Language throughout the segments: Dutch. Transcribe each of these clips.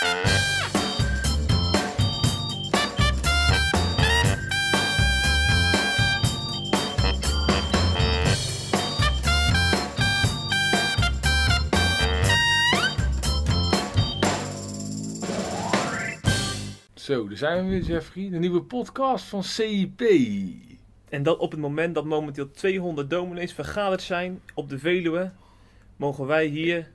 Zo, daar zijn we weer, Jeffrey. De nieuwe podcast van CIP. En dat op het moment dat momenteel 200 dominees vergaderd zijn op de Veluwe, mogen wij hier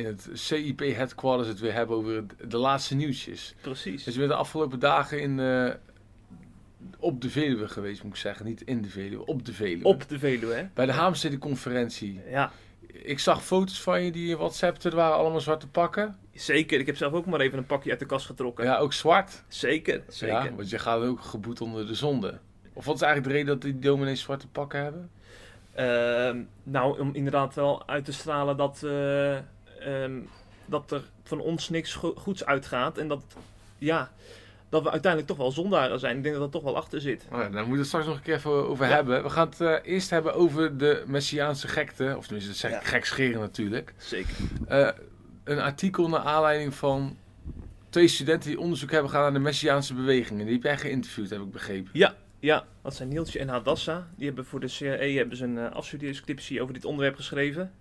In het CIP headquarters het weer hebben over de laatste nieuwtjes. precies. Dus we zijn de afgelopen dagen in, eh, op de Veluwe geweest, moet ik zeggen. Niet in de Veluwe, op de Veluwe. Op de Veluwe, hè? Bij de Haamstede-conferentie. Ja, Ik zag foto's van je die je WhatsAppte. Er waren allemaal zwarte pakken. zeker. Ik heb zelf ook maar even een pakje uit de kast getrokken. Ja, ook zwart. Zeker, zeker. Ja, want je gaat ook geboet onder de zonde. Of wat is eigenlijk de reden dat die dominees zwarte pakken hebben? Ehm, nou, om inderdaad wel uit te stralen dat, eh, ehm, dat er van ons niks go- goeds uitgaat. En dat, ja, dat we uiteindelijk toch wel zondaren zijn. Ik denk dat dat toch wel achter zit. Nou, daar moeten we het straks nog een keer even over Ja. hebben. We gaan het eh, eerst hebben over de Messiaanse gekte. Of tenminste, dat zeg ik Ja. gekscheren natuurlijk. Zeker. Eh, een artikel naar aanleiding van twee studenten die onderzoek hebben gedaan naar de Messiaanse bewegingen. Die heb jij geïnterviewd, heb ik begrepen. Ja, ja, dat zijn Nieltje en Hadassa. Die hebben voor de CRE hebben ze een uh, afstudeerscriptie over dit onderwerp geschreven.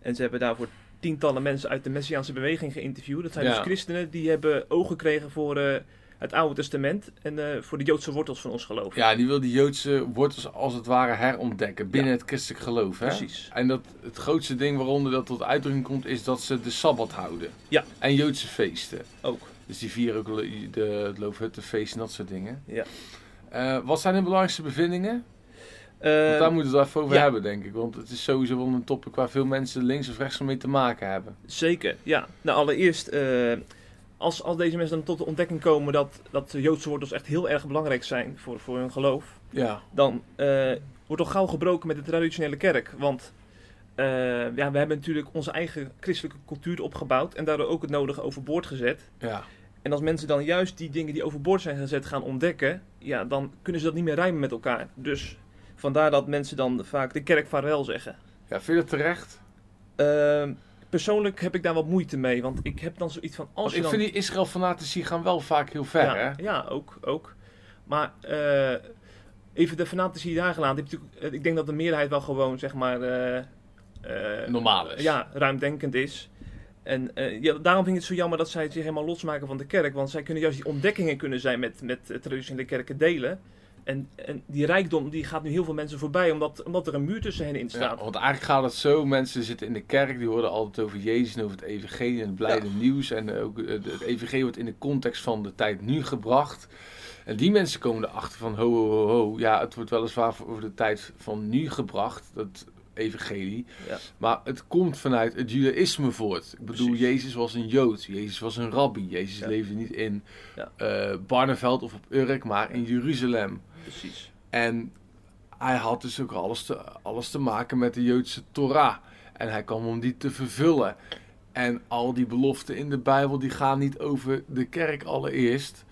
En ze hebben daarvoor tientallen mensen uit de Messiaanse beweging geïnterviewd. Dat zijn Ja. dus christenen die hebben oog gekregen voor eh, het Oude Testament en eh, voor de Joodse wortels van ons geloof. Ja, die wil die Joodse wortels als het ware herontdekken binnen het christelijk geloof. Hè? Precies. En dat, het grootste ding waaronder dat tot uitdrukking komt, is dat ze de Sabbat houden. Ja. En Joodse feesten. Ook. Dus die vieren ook lo- de, het loofhuttenfeest en dat soort dingen. Ja. Eh, wat zijn de belangrijkste bevindingen? Want daar moeten we het even over ja. hebben, denk ik. Want het is sowieso wel een topic waar veel mensen links of rechts mee te maken hebben. Zeker, ja. Nou, allereerst, eh, als, als deze mensen dan tot de ontdekking komen dat, dat de Joodse wortels echt heel erg belangrijk zijn voor, voor hun geloof, Ja, dan eh, wordt al gauw gebroken met de traditionele kerk. Want eh, ja, we hebben natuurlijk onze eigen christelijke cultuur opgebouwd en daardoor ook het nodige overboord gezet. ja. En als mensen dan juist die dingen die overboord zijn gezet gaan ontdekken, ja, dan kunnen ze dat niet meer rijmen met elkaar. Dus vandaar dat mensen dan vaak de kerk vaarwel zeggen. Ja, vind je dat terecht? Ehm, persoonlijk heb ik daar wat moeite mee, want ik heb dan zoiets van... Als ik dan... vind die Israël-fanatici gaan wel vaak heel ver, ja, hè? ja, ook, ook. Maar eh, even de fanatici daar gelaten. Ik, eh, ik denk dat de meerderheid wel gewoon, zeg maar... eh, Normaal is. Ja, ruimdenkend is. En ja, daarom vind ik het zo jammer dat zij zich helemaal losmaken van de kerk. Want zij kunnen juist die ontdekkingen kunnen zijn met, met traditionele kerken delen. En, en die rijkdom die gaat nu heel veel mensen voorbij, omdat, omdat er een muur tussen hen in Ja, staat. want eigenlijk gaat het zo, mensen zitten in de kerk, die horen altijd over Jezus en over het evangelie en het blijde nieuws. En ook eh, het evangelie wordt in de context van de tijd nu gebracht. En die mensen komen erachter van, ho, ho, ho, ho, ja, het wordt weliswaar over de tijd van nu gebracht, dat evangelie. Ja. Maar het komt vanuit het judaïsme voort. Ik bedoel, Precies. Jezus was een Jood, Jezus was een rabbi. Jezus Ja. leefde niet in Ja. eh, Barneveld of op Urk, maar in Jeruzalem. Precies. En hij had dus ook alles te, alles te maken met de Joodse Torah. En hij kwam om die te vervullen. En al die beloften in de Bijbel, die gaan niet over de kerk allereerst.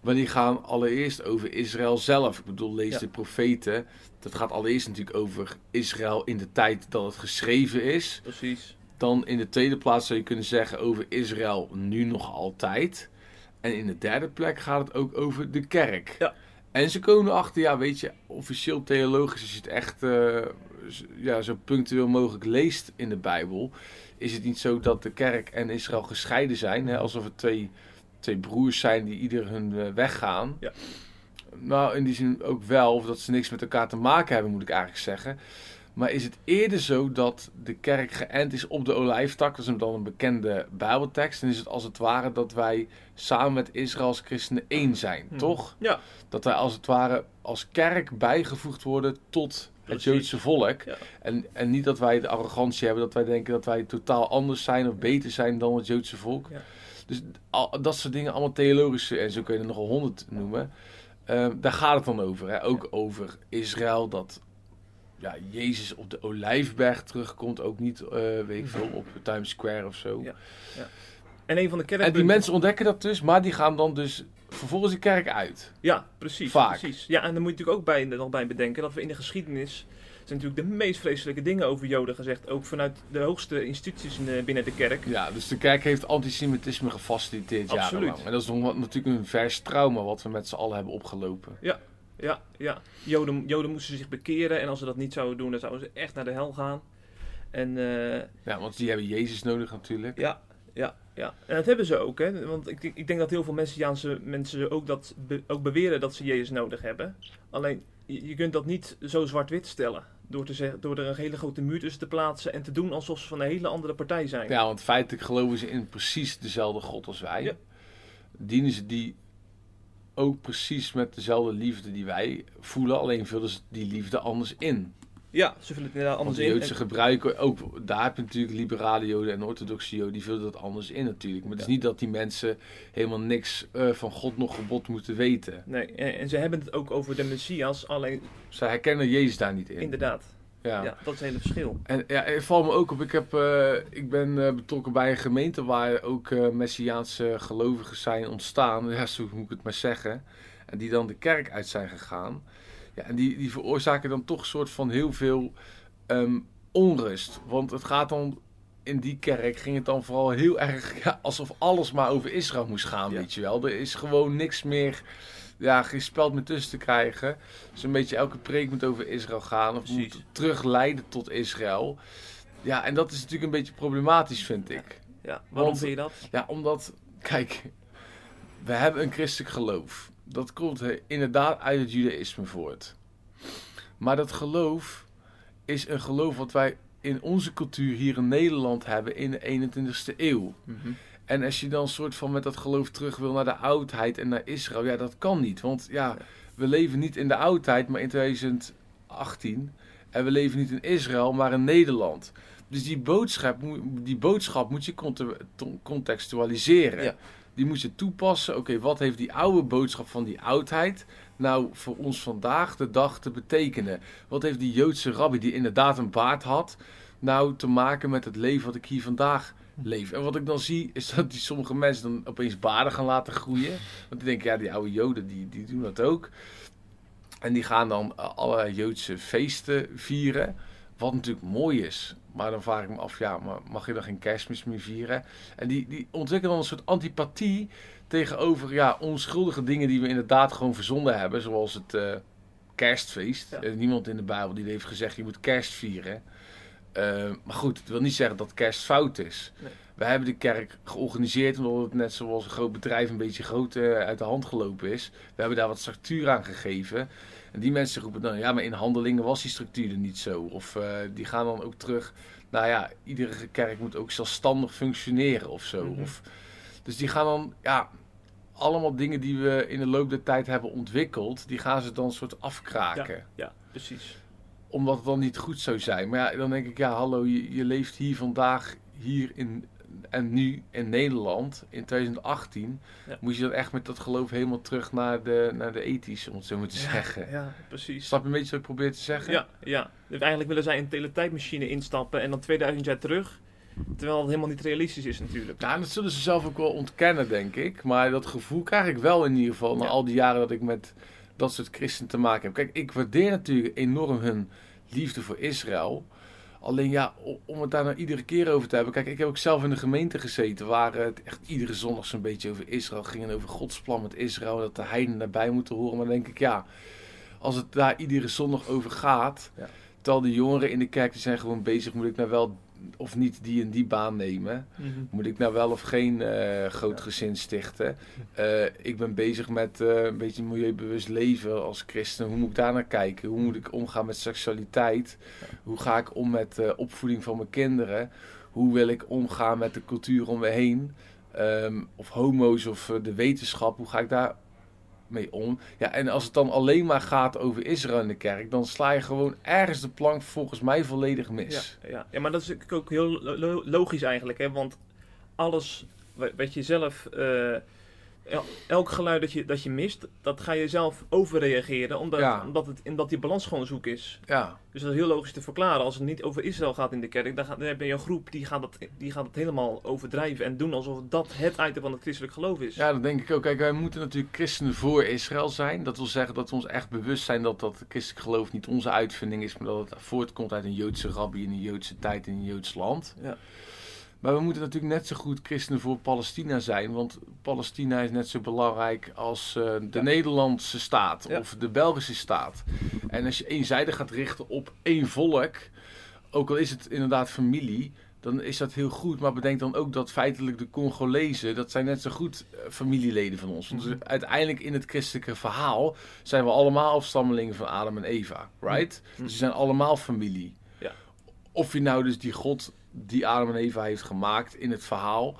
Maar die gaan allereerst over Israël zelf. Ik bedoel, lees Ja. de profeten. Dat gaat allereerst natuurlijk over Israël in de tijd dat het geschreven is. Precies. Dan in de tweede plaats zou je kunnen zeggen over Israël nu nog altijd. En in de derde plek gaat het ook over de kerk. Ja. En ze komen erachter, ja weet je, officieel theologisch, als je het echt eh, ja, zo punctueel mogelijk leest in de Bijbel, is het niet zo dat de kerk en Israël gescheiden zijn. Hè, alsof het twee, twee broers zijn die ieder hun eh, weg gaan. Ja. Nou, in die zin ook wel, of dat ze niks met elkaar te maken hebben, moet ik eigenlijk zeggen. Maar is het eerder zo dat de kerk geënt is op de olijftak? Dat is dan een bekende Bijbeltekst. En is het als het ware dat wij samen met Israëls christenen één zijn, Hmm. toch? Ja. Dat wij als het ware als kerk bijgevoegd worden tot het. Joodse volk. Ja. En, en niet dat wij de arrogantie hebben dat wij denken dat wij totaal anders zijn of beter zijn dan het Joodse volk. Ja. Dus al, dat soort dingen, allemaal theologische, en zo kun je er nogal honderd noemen. Ehm, daar gaat het dan over. Hè? Ook over Israël, dat ja, Jezus op de Olijfberg terugkomt. Ook niet, eh, weet ik veel, op Times Square of zo. Ja. En een van de En die kerkpunten... mensen ontdekken dat dus, maar die gaan dan dus vervolgens de kerk uit. Ja, precies. Vaak. precies. Ja, en dan moet je natuurlijk ook bij, nog bij bedenken dat we in de geschiedenis zijn natuurlijk de meest vreselijke dingen over Joden gezegd. Ook vanuit de hoogste instituties in de- binnen de kerk. Ja, dus de kerk heeft antisemitisme gefaciliteerd Absoluut. jarenlang. En dat is nog wat- natuurlijk een vers trauma wat we met z'n allen hebben opgelopen. Ja, ja. Joden, Joden moesten zich bekeren en als ze dat niet zouden doen, dan zouden ze echt naar de hel gaan. En eh, Ja, want die hebben Jezus nodig natuurlijk. ja, ja, ja. En dat hebben ze ook, hè. Want ik, ik denk dat heel veel Messiaanse mensen ook, dat be- ook beweren dat ze Jezus nodig hebben. Alleen, je, je kunt dat niet zo zwart-wit stellen. Door, te zeggen, door er een hele grote muur tussen te plaatsen en te doen alsof ze van een hele andere partij zijn. Ja, want feitelijk geloven ze in precies dezelfde God als wij. Ja. Dienen ze die ook precies met dezelfde liefde die wij voelen, alleen vullen ze die liefde anders in. Ja, ze vullen het inderdaad anders de in. Joodse En- gebruiken, ook daar heb je natuurlijk liberale Joden en orthodoxe Joden, die vullen dat anders in natuurlijk. Maar het is niet dat die mensen helemaal niks eh, van God nog gebod moeten weten. Nee, en, en ze hebben het ook over de Messias, alleen Zij herkennen Jezus daar niet in. inderdaad. Ja. Ja. dat is het hele verschil. En ja, het valt me ook op. Ik, heb, eh, ik ben eh, betrokken bij een gemeente waar ook eh, Messiaanse gelovigen zijn ontstaan. Ja, zo moet ik het maar zeggen. En die dan de kerk uit zijn gegaan. Ja, en die, die veroorzaken dan toch een soort van heel veel ehm, onrust. Want het gaat dan. In die kerk ging het dan vooral heel erg ja, alsof alles maar over Israël moest gaan, Ja. weet je wel. Er is gewoon niks meer, ja, geen speld meer tussen te krijgen. Dus een beetje elke preek moet over Israël gaan. Of Precies. moet terugleiden tot Israël. Ja, en dat is natuurlijk een beetje problematisch, vind ik. Ja, waarom Want- vind je dat? Ja, omdat, kijk, we hebben een christelijk geloof. Dat komt inderdaad uit het judaïsme voort. Maar dat geloof is een geloof wat wij in onze cultuur hier in Nederland hebben in de 21ste eeuw. En als je dan soort van met dat geloof terug wil naar de oudheid en naar Israël, ja, dat kan niet. Want ja, we leven niet in de oudheid, maar in 2018. En we leven niet in Israël, maar in Nederland. Dus die boodschap, moet- die boodschap moet je contextualiseren. Ja. Die moet je toepassen. Oké, wat heeft die oude boodschap van die oudheid nou voor ons vandaag de dag te betekenen? Wat heeft die Joodse rabbi die inderdaad een baard had, nou te maken met het leven wat ik hier vandaag leef? En wat ik dan zie, is dat die sommige mensen dan opeens baarden gaan laten groeien. Want die denken, ja, die oude Joden, die, die doen dat ook. En die gaan dan eh, allerlei Joodse feesten vieren. Wat natuurlijk mooi is. Maar dan vraag ik me af, ja, maar mag je dan geen kerstmis meer vieren? En die, die ontwikkelen dan een soort antipathie tegenover ja, onschuldige dingen die we inderdaad gewoon verzonnen hebben. Zoals het eh, kerstfeest. Ja. Er is niemand in de Bijbel die heeft gezegd, je moet kerst vieren. Eh, maar goed, het wil niet zeggen dat kerst fout is. Nee. We hebben de kerk georganiseerd omdat het net zoals een groot bedrijf een beetje groot eh, uit de hand gelopen is. We hebben daar wat structuur aan gegeven. En die mensen roepen dan, ja, maar in handelingen was die structuur er niet zo. Of eh, die gaan dan ook terug, nou ja, iedere kerk moet ook zelfstandig functioneren of zo. Mhm. of, dus die gaan dan, ja, allemaal dingen die we in de loop der tijd hebben ontwikkeld, die gaan ze dan een soort afkraken. Ja, precies. Omdat het dan niet goed zou zijn. Maar ja, dan denk ik, ja, hallo, je, je leeft hier vandaag, hier in, en nu in Nederland, in 2018. Ja. Moet je dan echt met dat geloof helemaal terug naar de, naar de ethische, om het zo maar te zeggen. Ja, precies. Snap je een beetje wat ik probeer te zeggen? Ja, ja. Dus eigenlijk willen zij een teletijdmachine instappen en dan 2000 jaar terug. Terwijl het helemaal niet realistisch is natuurlijk. Nou, dat zullen ze zelf ook wel ontkennen, denk ik. Maar dat gevoel krijg ik wel in ieder geval na Ja. al die jaren dat ik met dat soort christenen te maken heb. Kijk, ik waardeer natuurlijk enorm hun liefde voor Israël. Alleen ja, om het daar nou iedere keer over te hebben. Kijk, ik heb ook zelf in de gemeente gezeten waar het echt iedere zondag zo'n beetje over Israël ging. En over Gods plan met Israël. Dat de heidenen daarbij moeten horen. Maar dan denk ik, ja, als het daar iedere zondag over gaat. Ja. Terwijl de jongeren in de kerk die zijn gewoon bezig. Moet ik nou wel of niet die en die baan nemen? Moet ik nou wel of geen eh, groot Ja. gezin stichten? Eh, ik ben bezig met eh, een beetje milieubewust leven als christen. Hoe moet ik daar naar kijken? Hoe moet ik omgaan met seksualiteit? Hoe ga ik om met de opvoeding van mijn kinderen? Hoe wil ik omgaan met de cultuur om me heen? Ehm, of homo's of de wetenschap, hoe ga ik daar mee om? Ja, en als het dan alleen maar gaat over Israël in de kerk, dan sla je gewoon ergens de plank volgens mij volledig mis. Ja, ja. ja, maar dat is ook heel lo- lo- logisch eigenlijk. Hè? Want alles wa- wat je zelf eh, el- elk geluid dat je, dat je mist, dat ga je zelf overreageren, omdat, Ja. omdat, het, omdat die balans gewoon zoek is. Ja, Dus dat is heel logisch te verklaren. Als het niet over Israël gaat in de kerk, dan, gaat, dan heb je een groep die gaat, het, die gaat het helemaal overdrijven en doen alsof dat het item van het christelijk geloof is. ja, dat denk ik ook. Kijk, wij moeten natuurlijk christenen voor Israël zijn. Dat wil zeggen dat we ons echt bewust zijn dat dat christelijk geloof niet onze uitvinding is, maar dat het voortkomt uit een Joodse rabbi in een Joodse tijd in een Joods land. Ja. Maar we moeten natuurlijk net zo goed christenen voor Palestina zijn, want Palestina is net zo belangrijk als eh, de Ja. Nederlandse staat Ja. of de Belgische staat. En als je eenzijdig gaat richten op één volk, ook al is het inderdaad familie, dan is dat heel goed. Maar bedenk dan ook dat feitelijk de Congolezen, dat zijn net zo goed eh, familieleden van ons. Want Mhm. uiteindelijk in het christelijke verhaal zijn we allemaal afstammelingen van Adam en Eva, right? Mhm. Dus ze zijn allemaal familie. Ja. Of je nou dus die God die Adam en Eva heeft gemaakt in het verhaal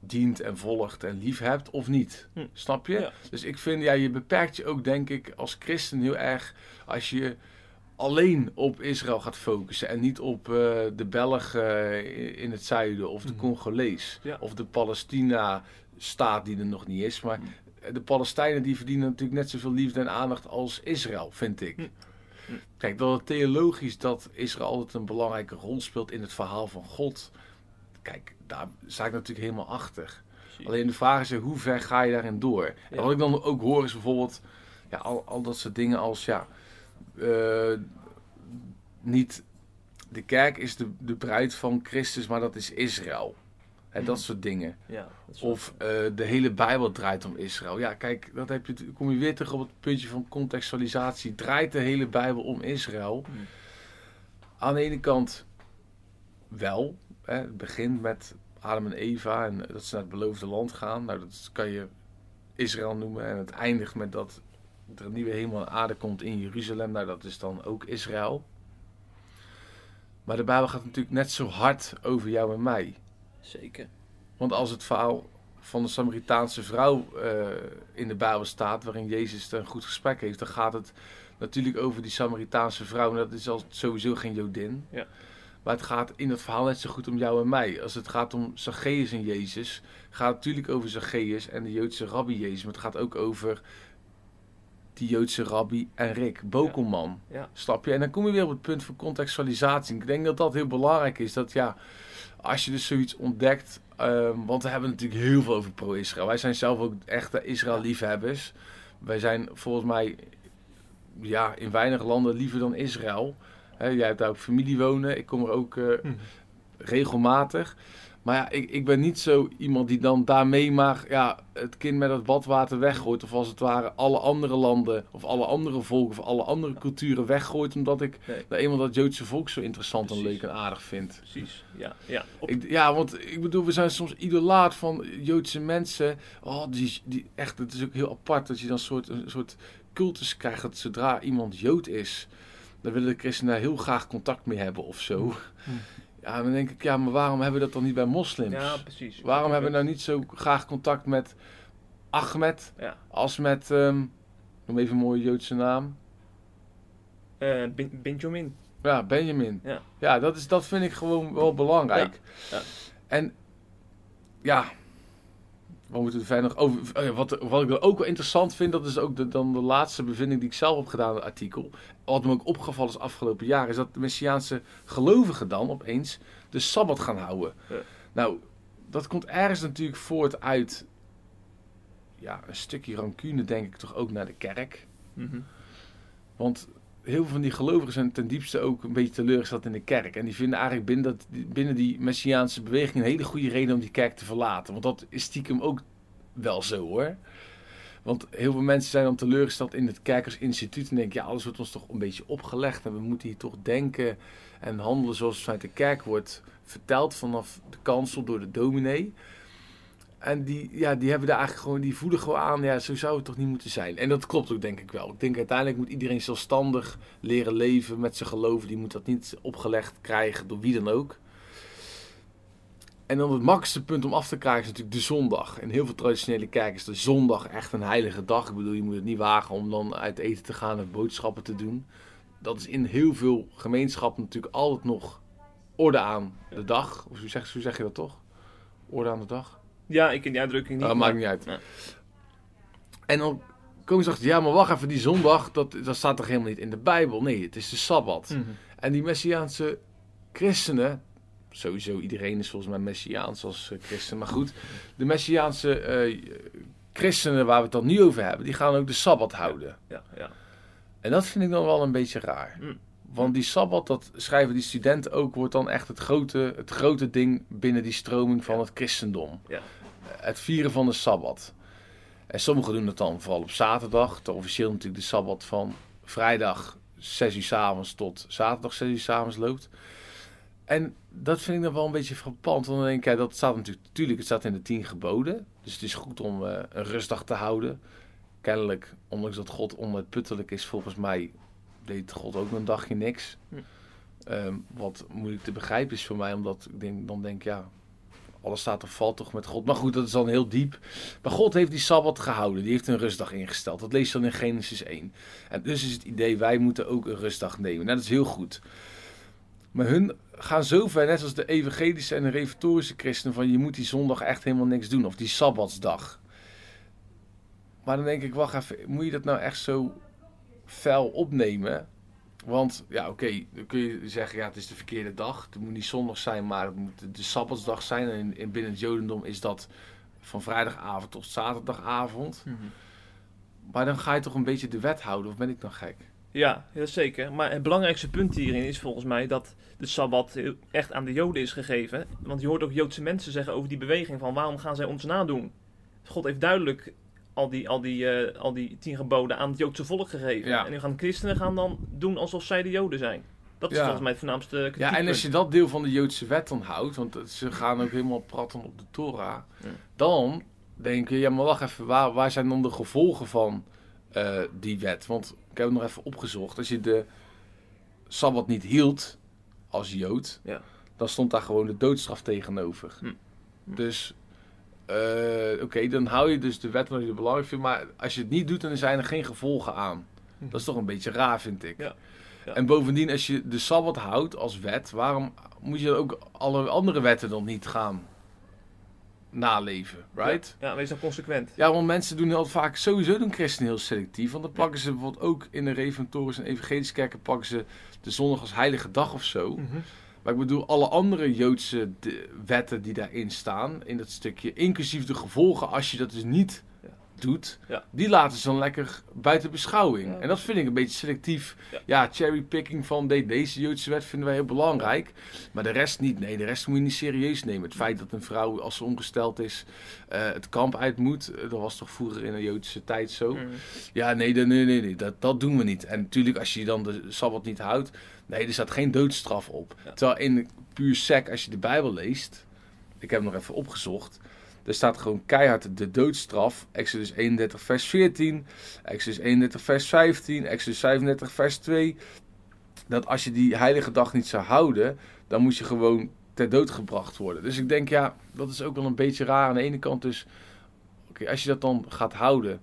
dient en volgt en lief hebt of niet. Hm. Snap je? Ja. Dus ik vind, ja, je beperkt je ook denk ik als christen heel erg als je alleen op Israël gaat focussen en niet op eh, de Belg eh, in het zuiden of de Mhm. Congolees Ja. of de Palestina-staat die er nog niet is. Maar de Palestijnen die verdienen natuurlijk net zoveel liefde en aandacht als Israël, vind ik. Kijk, dat het theologisch dat Israël altijd een belangrijke rol speelt in het verhaal van God. Kijk, daar sta ik natuurlijk helemaal achter. Precies. Alleen de vraag is, hoe ver ga je daarin door? En wat ik dan ook hoor is bijvoorbeeld ja, al, al dat soort dingen als ja, eh, niet de kerk is de, de bruid van Christus, maar dat is Israël. En dat soort dingen. Ja, dat Of eh, de hele Bijbel draait om Israël. Ja, kijk, dat heb je, kom je weer terug op het puntje van contextualisatie. Draait de hele Bijbel om Israël? Hm. Aan de ene kant wel. Hè, het begint met Adam en Eva en dat ze naar het beloofde land gaan. Nou, dat kan je Israël noemen. En het eindigt met dat er een nieuwe hemel en aarde komt in Jeruzalem. Nou, dat is dan ook Israël. Maar de Bijbel gaat natuurlijk net zo hard over jou en mij. Zeker. Want als het verhaal van de Samaritaanse vrouw eh, in de Bijbel staat, waarin Jezus een goed gesprek heeft, dan gaat het natuurlijk over die Samaritaanse vrouw. En dat is al sowieso geen Jodin. Ja. Maar het gaat in het verhaal net zo goed om jou en mij. Als het gaat om Zacchaeus en Jezus, gaat het natuurlijk over Zacchaeus en de Joodse rabbi Jezus. Maar het gaat ook over die Joodse rabbi en Rick, Bokelman. Ja. Snap je? En dan kom je weer op het punt van contextualisatie. Ik denk dat dat heel belangrijk is. Dat ja, als je dus zoiets ontdekt. ehm, want we hebben natuurlijk heel veel over pro-Israël. Wij zijn zelf ook echte Israël-liefhebbers. Wij zijn volgens mij ja, in weinig landen liever dan Israël. Jij hebt daar ook familie wonen. Ik kom er ook eh, Hm. regelmatig. Maar ja, ik, ik ben niet zo iemand die dan daarmee maar ja, het kind met het badwater weggooit. Of als het ware alle andere landen of alle andere volken of alle andere culturen weggooit. Omdat ik Nee. nou eenmaal dat Joodse volk zo interessant en leuk en aardig vind. Precies. Ja. ja. Op- Ik, ja, want ik bedoel, we zijn soms idolaat van Joodse mensen. Oh, die, die, echt, het is ook heel apart dat je dan een soort, een soort cultus krijgt dat zodra iemand Jood is, dan willen de christenen daar heel graag contact mee hebben of zo. Ja, dan denk ik, ja, maar waarom hebben we dat dan niet bij moslims? ja, precies. waarom hebben we nou niet zo graag contact met Ahmed Ja. als met, ehm, noem even een mooie Joodse naam. Eh, Ben- Benjamin. Ja, Benjamin. Ja. Ja, dat, is, dat vind ik gewoon wel belangrijk. Ja. En ja, wat moeten we verder nog over? ja, wat, wat ik ook wel interessant vind, dat is ook de, dan de laatste bevinding die ik zelf heb gedaan in het artikel. Wat me ook opgevallen is afgelopen jaar, is dat de Messiaanse gelovigen dan opeens de Sabbat gaan houden. Ja. Nou, dat komt ergens natuurlijk voort uit ja, een stukje rancune, denk ik toch ook naar de kerk. Mhm. Want heel veel van die gelovigen zijn ten diepste ook een beetje teleurgesteld in de kerk. En die vinden eigenlijk binnen, dat, binnen die Messiaanse beweging een hele goede reden om die kerk te verlaten. Want dat is stiekem ook wel zo hoor. Want heel veel mensen zijn dan teleurgesteld in het kerkersinstituut. En denken, ja, alles wordt ons toch een beetje opgelegd. En we moeten hier toch denken en handelen zoals vanuit de kerk wordt verteld vanaf de kansel door de dominee. En die, ja, die hebben daar eigenlijk gewoon, die voelen gewoon aan, ja, zo zou het toch niet moeten zijn. En dat klopt ook, denk ik wel. Ik denk uiteindelijk moet iedereen zelfstandig leren leven met zijn geloven. Die moet dat niet opgelegd krijgen door wie dan ook. En dan het makkelijkste punt om af te krijgen is natuurlijk de zondag. In heel veel traditionele kerken is de zondag echt een heilige dag. Ik bedoel, je moet het niet wagen om dan uit eten te gaan en boodschappen te doen. Dat is in heel veel gemeenschappen natuurlijk altijd nog orde aan de dag. Of hoe zeg, hoe zeg je dat toch? Orde aan de dag? Ja, ik ken die uitdrukking niet. Dat maar- maakt niet uit. Ja. En dan komen ze achter, ja, maar wacht even, die zondag, dat, dat staat toch helemaal niet in de Bijbel? Nee, het is de Sabbat. Mhm. En die Messiaanse christenen, sowieso iedereen is volgens mij Messiaans als eh, christen, maar goed, de Messiaanse eh, christenen waar we het dan nu over hebben, die gaan ook de Sabbat houden. Ja, ja. En dat vind ik dan wel een beetje raar. Mm. Want die Sabbat, dat schrijven die studenten ook, wordt dan echt het grote, het grote ding binnen die stroming van Ja. het christendom. Ja. Het vieren van de Sabbat. En sommigen doen het dan vooral op zaterdag. Te officieel natuurlijk de Sabbat van vrijdag 6 uur s avonds tot zaterdag 6 uur s avonds loopt. En dat vind ik dan wel een beetje frappant. Want dan denk ik, dat staat natuurlijk, natuurlijk, het staat in de tien geboden. Dus het is goed om eh, een rustdag te houden. Kennelijk, ondanks dat God onuitputtelijk is, volgens mij deed God ook een dagje niks. Hm. Ehm, wat moeilijk te begrijpen is voor mij, omdat ik denk, dan denk ja, alles staat of valt toch met God. Maar goed, dat is dan heel diep. Maar God heeft die Sabbat gehouden, die heeft een rustdag ingesteld. Dat lees je dan in Genesis 1. En dus is het idee, wij moeten ook een rustdag nemen. Nou, dat is heel goed. Maar hun gaan zo ver, net als de evangelische en de reformatorische christenen, van je moet die zondag echt helemaal niks doen. Of die Sabbatsdag. Maar dan denk ik, wacht even, moet je dat nou echt zo fel opnemen? Want ja, oké, dan kun je zeggen, ja, het is de verkeerde dag. Het moet niet zondag zijn, maar het moet de Sabbatsdag zijn. En in, in binnen het Jodendom is dat van vrijdagavond tot zaterdagavond. Mhm. Maar dan ga je toch een beetje de wet houden, of ben ik dan gek? Ja, zeker. Maar het belangrijkste punt hierin is volgens mij dat de Sabbat echt aan de Joden is gegeven. Want je hoort ook Joodse mensen zeggen over die beweging van waarom gaan zij ons nadoen? God heeft duidelijk al die, al die, eh, al die tien geboden aan het Joodse volk gegeven. Ja. En nu gaan christenen gaan dan doen alsof zij de Joden zijn. Dat is Ja. volgens mij het voornaamste kritiekpunt. Ja, en als je dat deel van de Joodse wet dan houdt, want ze gaan ook helemaal praten op de Torah, Ja. dan denk je, ja, maar wacht even, waar, waar zijn dan de gevolgen van eh, die wet? Want ik heb het nog even opgezocht. Als je de Sabbat niet hield als Jood, Ja. dan stond daar gewoon de doodstraf tegenover. Hm. Dus, eh, oké, dan hou je dus de wet wat je belangrijk vindt, maar als je het niet doet, dan zijn er geen gevolgen aan. Dat is toch een beetje raar, vind ik. Ja. Ja. En bovendien, als je de Sabbat houdt als wet, waarom moet je dan ook alle andere wetten dan niet gaan naleven, right? Ja, wees dan consequent. Ja, want mensen doen heel vaak, sowieso doen christenen heel selectief. Want dan pakken ze bijvoorbeeld ook in de reformatorische en evangelische kerken, pakken ze de zondag als heilige dag of zo. Mhm. Maar ik bedoel, alle andere Joodse wetten die daarin staan, in dat stukje, inclusief de gevolgen als je dat dus niet. Doet, Ja. die laten ze dan lekker buiten beschouwing. Ja. En dat vind ik een beetje selectief. Ja. Ja, cherrypicking van de- deze Joodse wet vinden wij heel belangrijk, maar de rest niet. Nee, de rest moet je niet serieus nemen. Het feit dat een vrouw, als ze ongesteld is, eh, het kamp uit moet, eh, dat was toch vroeger in de Joodse tijd zo. Mhm. Ja, nee, nee, nee, nee, nee, dat, dat doen we niet. En natuurlijk, als je dan de Sabbat niet houdt, nee, er staat geen doodstraf op. Terwijl in puur sec, als je de Bijbel leest, ik heb hem nog even opgezocht, er staat gewoon keihard de doodstraf. Exodus 31, vers 14, Exodus 31, vers 15, Exodus 35, vers 2. Dat als je die heilige dag niet zou houden, dan moet je gewoon ter dood gebracht worden. Dus ik denk, ja, dat is ook wel een beetje raar aan de ene kant. Dus, oké, als je dat dan gaat houden,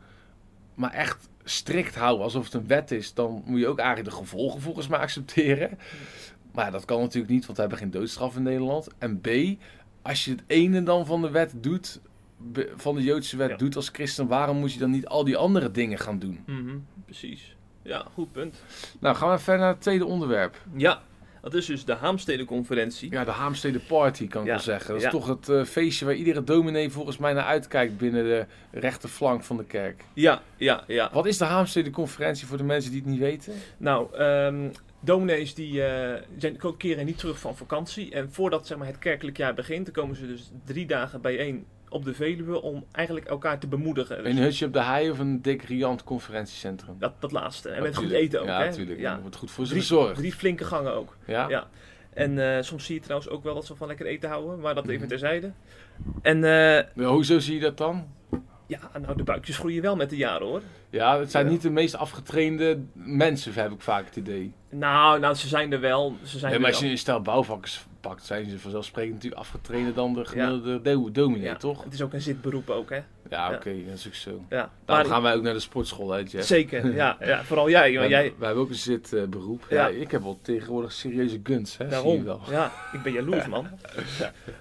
maar echt strikt houden, alsof het een wet is, dan moet je ook eigenlijk de gevolgen volgens mij accepteren. Maar ja, dat kan natuurlijk niet, want we hebben geen doodstraf in Nederland. En B, als je het ene dan van de wet doet, van de Joodse wet Ja. doet als christen, waarom moet je dan niet al die andere dingen gaan doen? Mhm, Precies. Ja, goed punt. Nou, gaan we verder naar het tweede onderwerp. Ja, dat is dus de Haamstedenconferentie. Ja, de Haamstede Party kan ik Ja, wel zeggen. Dat is ja. toch het eh, feestje waar iedere dominee volgens mij naar uitkijkt binnen de rechterflank van de kerk. Ja, ja, ja. Wat is de Haamstede Conferentie voor de mensen die het niet weten? Nou, ehm dominees die eh, zijn, keren niet terug van vakantie. En voordat zeg maar, het kerkelijk jaar begint, dan komen ze dus drie dagen bijeen op de Veluwe om eigenlijk elkaar te bemoedigen. Een hutje op de hei of een dik riant conferentiecentrum? dat, dat laatste. En met goed eten ook, Ja, natuurlijk. Er wordt goed voor ze Drie, gezorgd. drie flinke gangen ook. Ja? Ja. En eh, soms zie je trouwens ook wel dat ze van lekker eten houden, maar dat even Mhm. terzijde. En eh, Ja, Hoezo zie je dat dan? Ja, nou de buikjes groeien wel met de jaren hoor. Ja, het zijn Ja. niet de meest afgetrainde mensen, heb ik vaak het idee. Nou, nou ze zijn er wel. Ze zijn Nee, er maar als je een stel bouwvakkers pak zijn ze vanzelfsprekend natuurlijk afgetrainder dan de gemiddelde do dominee, Ja. toch? Het is ook een zitberoep ook, hè? Ja, oké, dat is ook zo. Ja. Daarom gaan wij ook naar de sportschool uit, Jeff. Zeker, ja, ja. Vooral jij, want jij... wij hebben ook een zitberoep. ja. Ja. ik heb wel tegenwoordig serieuze guns, hè? Zie je Daarom. wel. Ja, ik ben jaloers, man.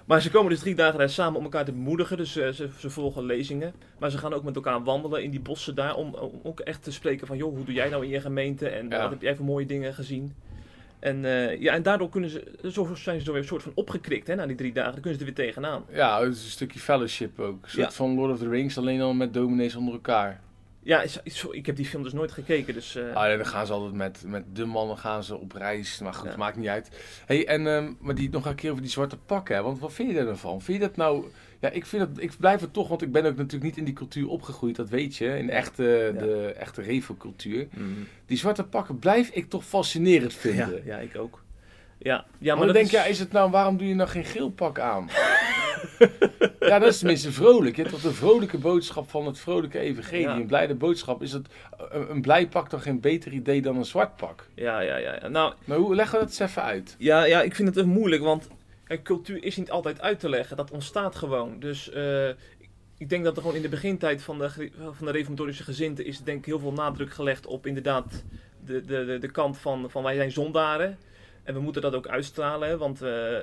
Maar ze komen dus drie dagen daar samen om elkaar te bemoedigen. Dus eh, ze, ze volgen lezingen. Maar ze gaan ook met elkaar wandelen in die bossen daar. Om, om ook echt te spreken van, joh, hoe doe jij nou in je gemeente? En wat heb jij voor mooie dingen gezien? En, eh, ja, en daardoor kunnen ze, zo zijn ze zo weer een soort van opgekrikt hè, na die drie dagen. Dan kunnen ze er weer tegenaan. Ja, het is een stukje fellowship ook. Een soort Ja. van Lord of the Rings, alleen dan met dominees onder elkaar. Ja, ik heb die film dus nooit gekeken. Dus, eh, Ah, ja, dan gaan ze altijd met, met de mannen gaan ze op reis. Maar goed, Ja. maakt niet uit. hey, en ehm, maar die, nog een keer over die zwarte pakken. Hè? Want wat vind je er dan van? Vind je dat nou... Ja, ik, vind dat, ik blijf het toch, want ik ben ook natuurlijk niet in die cultuur opgegroeid. Dat weet je, in de echte, de echte revo-cultuur. mhm. Die zwarte pakken blijf ik toch fascinerend ja, vinden. ja, ik ook. Ja, ja maar maar dan denk je, ja, is het nou, waarom doe je nou geen geel pak aan? ja, dat is tenminste vrolijk. Je hebt toch de vrolijke boodschap van het vrolijke evangelie. Ja. Een blijde boodschap. Is het, een, een blij pak toch geen beter idee dan een zwart pak? Ja, ja, ja. ja. Nou, Nou, hoe leggen we dat eens even uit? Ja, ja, ik vind het echt moeilijk, want kijk, cultuur is niet altijd uit te leggen. Dat ontstaat gewoon. Dus eh, ik denk dat er gewoon in de begintijd van de, van de reformatorische gezinten is denk ik heel veel nadruk gelegd op inderdaad de, de, de, kant van, van wij zijn zondaren. En we moeten dat ook uitstralen, want eh,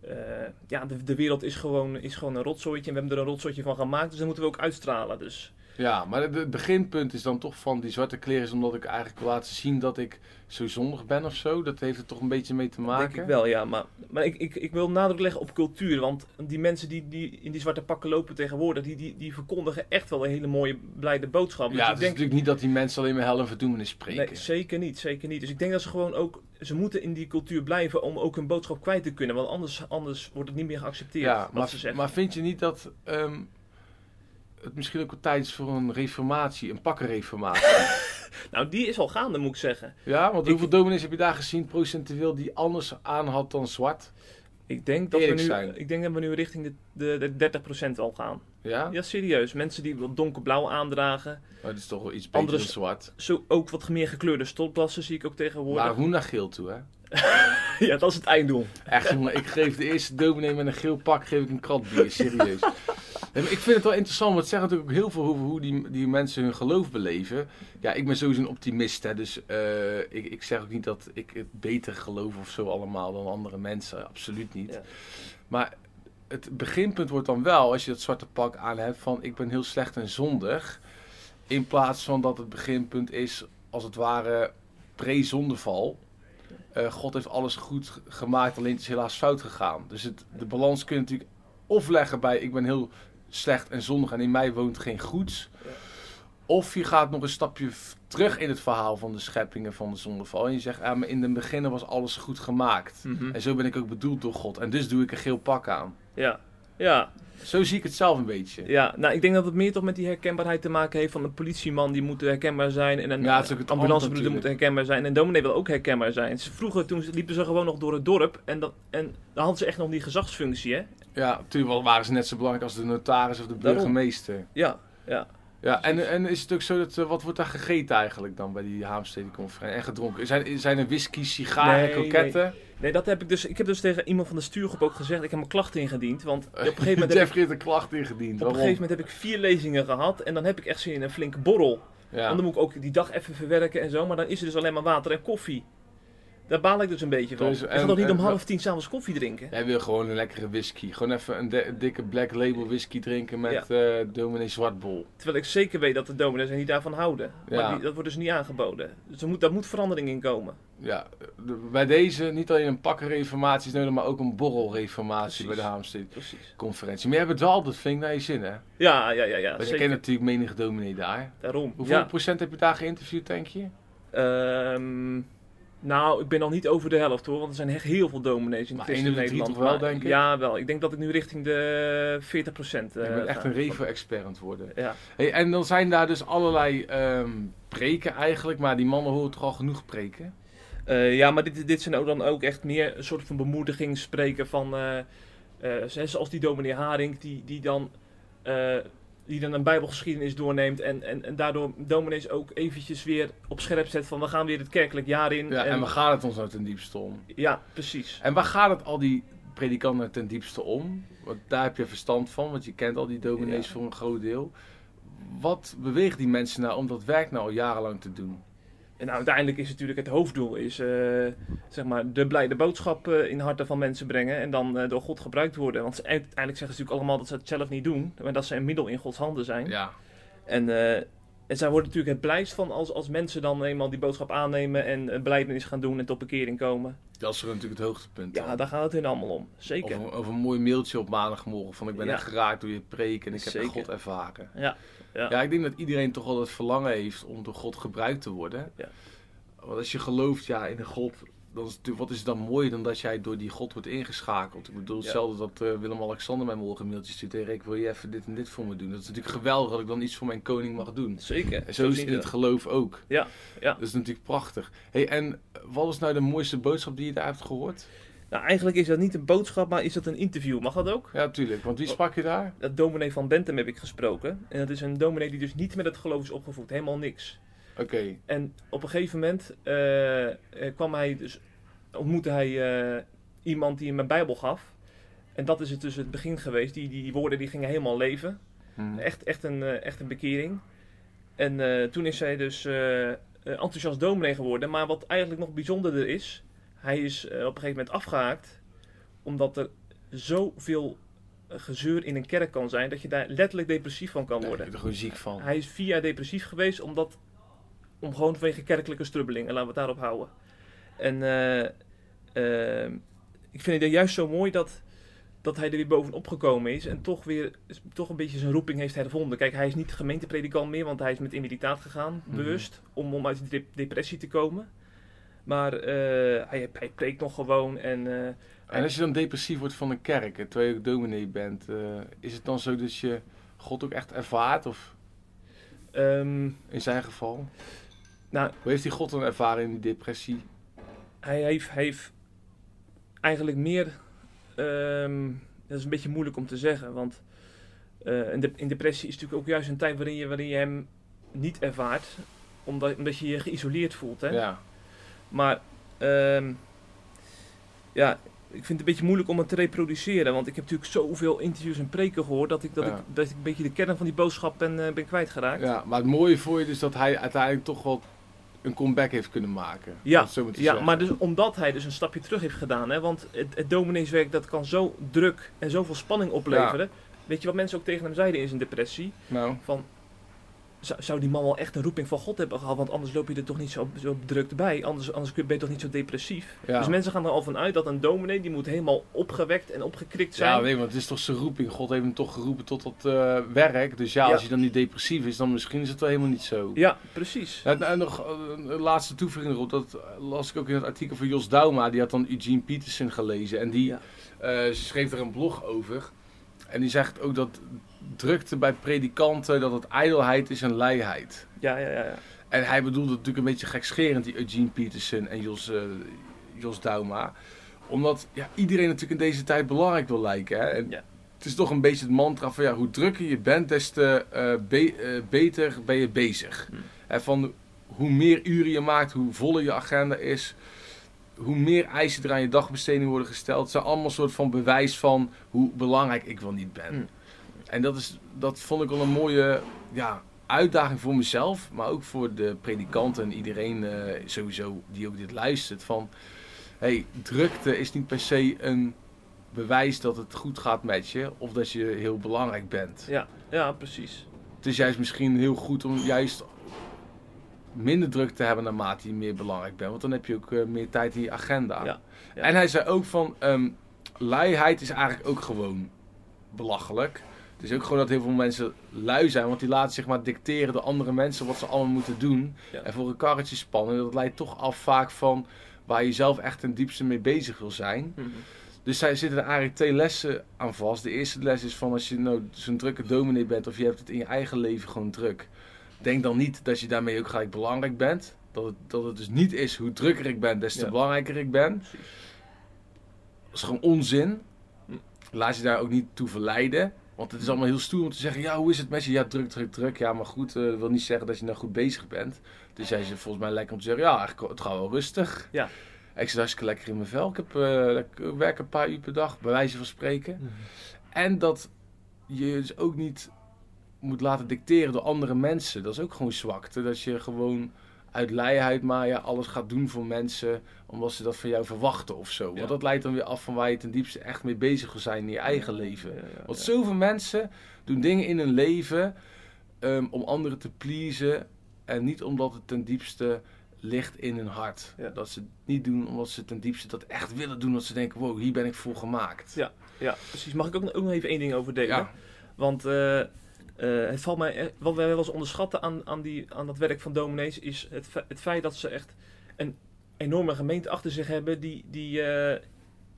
eh, ja, de, de wereld is gewoon, is gewoon een rotzooitje en we hebben er een rotzooitje van gemaakt. Dus dat moeten we ook uitstralen. Dus Ja, maar het- beginpunt is dan toch van die zwarte kleren... is omdat ik eigenlijk wil laten zien dat ik zo zondig ben of zo. Dat heeft er toch een beetje mee te maken. Denk ik wel, ja. Maar, maar ik, ik, ik wil nadruk leggen op cultuur. Want die mensen die, die in die zwarte pakken lopen tegenwoordig, die, die, die verkondigen echt wel een hele mooie, blijde boodschap. Dus Ja, ik het is denk, natuurlijk niet dat die mensen alleen maar hel en verdoemenis spreken. nee, zeker niet, zeker niet. Dus ik denk dat ze gewoon ook, ze moeten in die cultuur blijven om ook hun boodschap kwijt te kunnen. Want anders, anders wordt het niet meer geaccepteerd ja, wat maar, ze zeggen. maar vind je niet dat ehm, het misschien ook wel tijd is voor een reformatie, een pakkenreformatie? Nou, die is al gaande, moet ik zeggen. ja, want Ik- hoeveel dominees heb je daar gezien procentueel die anders aan had dan zwart? Ik denk dat, we nu, zijn. ik denk dat we nu richting de, de, de 30% al gaan. Ja? Ja, serieus. Mensen die wat donkerblauw aandragen. Maar dat is toch wel iets beter Andere dan zwart. Zo ook wat meer gekleurde stopplassen zie ik ook tegenwoordig. Maar hoe naar geel toe, hè? Ja, dat is het einddoel. Echt, jongen, ik geef de eerste dominee met een geel pak geef ik een krat bier, serieus. Nee, ik vind het wel interessant, want het zegt natuurlijk ook heel veel over hoe die, die mensen hun geloof beleven. Ja, ik ben sowieso een optimist, hè, dus eh, ik, ik zeg ook niet dat ik het beter geloof of zo allemaal dan andere mensen, absoluut niet. Ja. Maar het beginpunt wordt dan wel, als je dat zwarte pak aan hebt, van ik ben heel slecht en zondig. In plaats van dat het beginpunt is, als het ware, pre-zondeval. Eh, God heeft alles goed gemaakt, alleen het is helaas fout gegaan. Dus het, de balans kun je natuurlijk of leggen bij ik ben heel slecht en zondig en in mij woont geen goeds. Of je gaat nog een stapje terug in het verhaal van de scheppingen van de zondeval. En je zegt, ah, maar in het begin was alles goed gemaakt. Mhm. En zo ben ik ook bedoeld door God. En dus doe ik een geel pak aan. Ja. Ja. Zo zie ik het zelf een beetje. ja, nou ik denk dat het meer toch met die herkenbaarheid te maken heeft van een politieman die moet herkenbaar zijn en een Ja, ambulancebroeder moet herkenbaar zijn en dominee wil ook herkenbaar zijn. Ze- Vroeger toen liepen ze gewoon nog door het dorp en, dat, en dan hadden ze echt nog die gezagsfunctie hè. Ja, natuurlijk waren ze net zo belangrijk als de notaris of de Daarom. burgemeester. Ja, ja. Ja, en, en is het ook zo dat, eh, wat wordt daar gegeten eigenlijk dan bij die Haamstede-conferentie? En gedronken? Zijn, zijn er whisky, sigaren, Nee? Nee, dat heb ik dus. Ik heb dus tegen iemand van de stuurgroep ook gezegd. Ik heb mijn klachten ingediend. Want op een gegeven moment, Jeffrey heeft een klacht ingediend. op een gegeven moment heb ik vier lezingen gehad. En dan heb ik echt zin in een flinke borrel. Ja. Want dan moet ik ook die dag even verwerken en zo. Maar dan is er dus alleen maar water en koffie. Daar baal ik dus een beetje van. Dus, ik ga toch niet om half tien s'avonds koffie drinken? Jij wil gewoon een lekkere whisky. Gewoon even een, dikke black label whisky drinken met eh dominee Zwartbol. Terwijl ik zeker weet dat de dominees er niet daarvan houden. Maar Ja. die, dat wordt dus niet aangeboden. Dus er moet, daar moet verandering in komen. Ja, bij deze niet alleen een pakkenreformatie is nodig, maar ook een borrelreformatie bij de Precies. Haamstede-conferentie. Precies. Maar wel altijd, vind ik, naar je zin, hè? Ja, ja, ja, ja. Want je kent natuurlijk menige dominee daar. Daarom. Hoeveel Ja. procent heb je daar geïnterviewd, denk je? Ehm, nou, ik ben al niet over de helft hoor, want er zijn echt heel veel dominees in Maar drie Nederland. toch wel, denk ik? Ja, wel. Ik denk dat ik nu richting de 40% je eh bent echt ga. een revo-expert aan het worden. Ja. Hey, en dan zijn daar dus allerlei ehm, preken eigenlijk, maar die mannen horen toch al genoeg preken? Eh, ja, maar dit, dit zijn ook dan ook echt meer een soort van bemoediging spreken van... eh, eh, zoals die dominee Haring, die, die dan... die dan een bijbelgeschiedenis doorneemt en, en, en daardoor dominees ook eventjes weer op scherp zet van we gaan weer het kerkelijk jaar in. Ja, en, waar gaat het ons nou ten diepste om? Ja, precies. En waar gaat het al die predikanten ten diepste om? Want daar heb je verstand van, want je kent al die dominees Ja. voor een groot deel. Wat beweegt die mensen nou om dat werk nou al jarenlang te doen? En nou, uiteindelijk is natuurlijk het hoofddoel is, eh, zeg maar, de blijde boodschap eh, in harten van mensen brengen en dan eh, door God gebruikt worden. Want ze, uiteindelijk zeggen ze natuurlijk allemaal dat ze het zelf niet doen, maar dat ze een middel in Gods handen zijn. Ja, En, en zij worden natuurlijk het blijst van als, als mensen dan eenmaal die boodschap aannemen en een beleidenis gaan doen en tot bekering komen. dat is natuurlijk het hoogtepunt. Ja, daar gaat het hun allemaal om. Zeker. Of, een- of een mooi mailtje op maandagmorgen van ik ben Ja. echt geraakt door je preek en ik heb. God ervaren. Ja, ja. Ja, ik denk dat iedereen toch wel het verlangen heeft om door God gebruikt te worden. Ja. Want als je gelooft ja, in een God, is natuurlijk- wat is dan mooier dan dat jij door die God wordt ingeschakeld. Ik bedoel, Ja. hetzelfde dat eh, Willem-Alexander mij morgen een mailtje stuurt. Hey Rick, wil je even dit en dit voor me doen? Dat is natuurlijk geweldig dat ik dan iets voor mijn koning mag doen. Zeker. En zo is in het geloof ook. Ja, ja. Dat is natuurlijk prachtig. Hey, en wat is nou de mooiste boodschap die je daar hebt gehoord? Nou, eigenlijk is dat niet een boodschap, maar is dat een interview. Mag dat ook? Ja, natuurlijk. Want wie sprak je daar? Dat dominee van Bentham heb ik gesproken. En dat is een dominee die dus niet met het geloof is opgevoed. Helemaal niks. Oké. En op een gegeven moment eh, eh, kwam hij dus, ontmoette hij eh, iemand die hem een bijbel gaf. En dat is het dus het begin geweest. Die, die, die woorden die gingen helemaal leven. Hm. Echt, echt, een, eh, echt een bekering. En eh, toen is hij dus enthousiast dominee geworden. Maar wat eigenlijk nog bijzonderder is, hij is op een gegeven moment afgehaakt. Omdat er zoveel gezeur in een kerk kan zijn, dat je daar letterlijk depressief van kan Nee, worden. ik ben er gewoon ziek van. Hij is vier jaar depressief geweest, omdat, om gewoon vanwege kerkelijke strubbelingen, laten we het daarop houden. En eh, ik vind het juist zo mooi dat, dat hij er weer bovenop gekomen is en toch weer toch een beetje zijn roeping heeft hervonden. Kijk, hij is niet gemeentepredikant meer, want hij is met invaliditeit gegaan, Mhm. bewust, om, om uit de- depressie te komen. Maar eh, hij, hij preekt nog gewoon en... eh, En als je dan depressief wordt van een kerk, en terwijl je ook dominee bent, eh, is het dan zo dat je God ook echt ervaart? Of ehm, in zijn geval? Nou- Hoe heeft hij God dan ervaren in die depressie? hij heeft, hij heeft eigenlijk meer. ehm, dat is een beetje moeilijk om te zeggen, want eh, in, de, in depressie is natuurlijk ook juist een tijd waarin je, waarin je hem niet ervaart, omdat, omdat je je geïsoleerd voelt. Hè? Ja. Maar ehm, ja, ik vind het een beetje moeilijk om het te reproduceren, want ik heb natuurlijk zoveel interviews en preken gehoord dat ik, dat Ja. ik, dat ik een beetje de kern van die boodschap ben, eh, ben kwijtgeraakt. ja, maar het mooie voor je is dat hij uiteindelijk toch wel een comeback heeft kunnen maken. Ja, zo Ja, zeggen. maar dus omdat hij dus een stapje terug heeft gedaan. Hè, want het, het domineeswerk dat kan zo druk en zoveel spanning opleveren. Weet je wat mensen ook tegen hem zeiden in zijn depressie? Nou, Van, zou, zou die man wel echt een roeping van God hebben gehad? Want anders loop je er toch niet zo, zo bedrukt bij. Anders, anders ben je toch niet zo depressief. ja. Dus mensen gaan er al van uit dat een dominee... die moet helemaal opgewekt en opgekrikt zijn. Ja, weet je, want het is toch zijn roeping. God heeft hem toch geroepen tot dat eh, werk. Dus ja, Ja. als hij dan niet depressief is, dan misschien is het wel helemaal niet zo. Ja, precies. Ja, en nog eh, een laatste toevoeging erop. Dat las ik ook in het artikel van Jos Dauma. Die had dan Eugene Peterson gelezen. En die Ja. eh, schreef er een blog over. En die zegt ook dat drukte bij predikanten, dat het ijdelheid is en leiheid. Ja, ja, ja. ja. En hij bedoelde natuurlijk een beetje gekscherend, die Eugene Peterson en Jos, eh, Jos Dauma. Omdat ja, iedereen natuurlijk in deze tijd belangrijk wil lijken. Hè? En Ja. Het is toch een beetje het mantra van ja, hoe drukker je bent, des te eh, be- eh, beter ben je bezig. Hmm. En van hoe meer uren je maakt, hoe voller je agenda is, hoe meer eisen er aan je dagbesteding worden gesteld. Zijn allemaal een soort van bewijs van hoe belangrijk ik wel niet ben. Hmm. En dat, is, dat vond ik wel een mooie ja, uitdaging voor mezelf, maar ook voor de predikanten en iedereen eh, sowieso die ook dit luistert. Van, hey, drukte is niet per se een bewijs dat het goed gaat met je of dat je heel belangrijk bent. Ja, ja, precies. Het is juist misschien heel goed om juist minder druk te hebben naarmate je meer belangrijk bent. Want dan heb je ook eh, meer tijd in je agenda. Ja, ja. En hij zei ook van, ehm luiheid is eigenlijk ook gewoon belachelijk. Het is ook gewoon dat heel veel mensen lui zijn, want die laten zich maar dicteren door andere mensen wat ze allemaal moeten doen. Ja. En voor een karretje spannen. En dat leidt toch af vaak van waar je zelf echt ten diepste mee bezig wil zijn. Mhm. Dus zij zitten er eigenlijk twee lessen aan vast. De eerste les is van als je nou zo'n drukke dominee bent of je hebt het in je eigen leven gewoon druk. Denk dan niet dat je daarmee ook gelijk belangrijk bent. Dat het, dat het dus niet is hoe drukker ik ben, des te Ja. belangrijker ik ben. Precies. Dat is gewoon onzin. Laat je daar ook niet toe verleiden. Want het is allemaal heel stoer om te zeggen, ja, hoe is het met je? Ja, druk, druk, druk. Ja, maar goed, eh, wil niet zeggen dat je nou goed bezig bent. Dus jij zegt volgens mij lekker om te zeggen, ja, eigenlijk, het gaat wel rustig. Ja. Ik zit hartstikke lekker in mijn vel. Ik, heb, eh, ik werk een paar uur per dag, bij wijze van spreken. En dat je dus ook niet moet laten dicteren door andere mensen. Dat is ook gewoon zwakte. Dat je gewoon uit luiheid maar ja, alles gaat doen voor mensen omdat ze dat van jou verwachten of zo. Ja. Want dat leidt dan weer af van waar je ten diepste echt mee bezig wil zijn in je eigen leven. Ja, ja, Want zoveel mensen doen dingen in hun leven ehm, om anderen te pleasen en niet omdat het ten diepste ligt in hun hart. Ja. Dat ze het niet doen omdat ze ten diepste dat echt willen doen. Dat ze denken, wow, hier ben ik voor gemaakt. Ja. Ja, precies. Mag ik ook, nog even één ding over delen? Want eh, eh, het valt mij, eh, wat wij wel eens onderschatten aan, aan, die, aan dat werk van dominees, is het, het feit dat ze echt een enorme gemeente achter zich hebben die, die eh,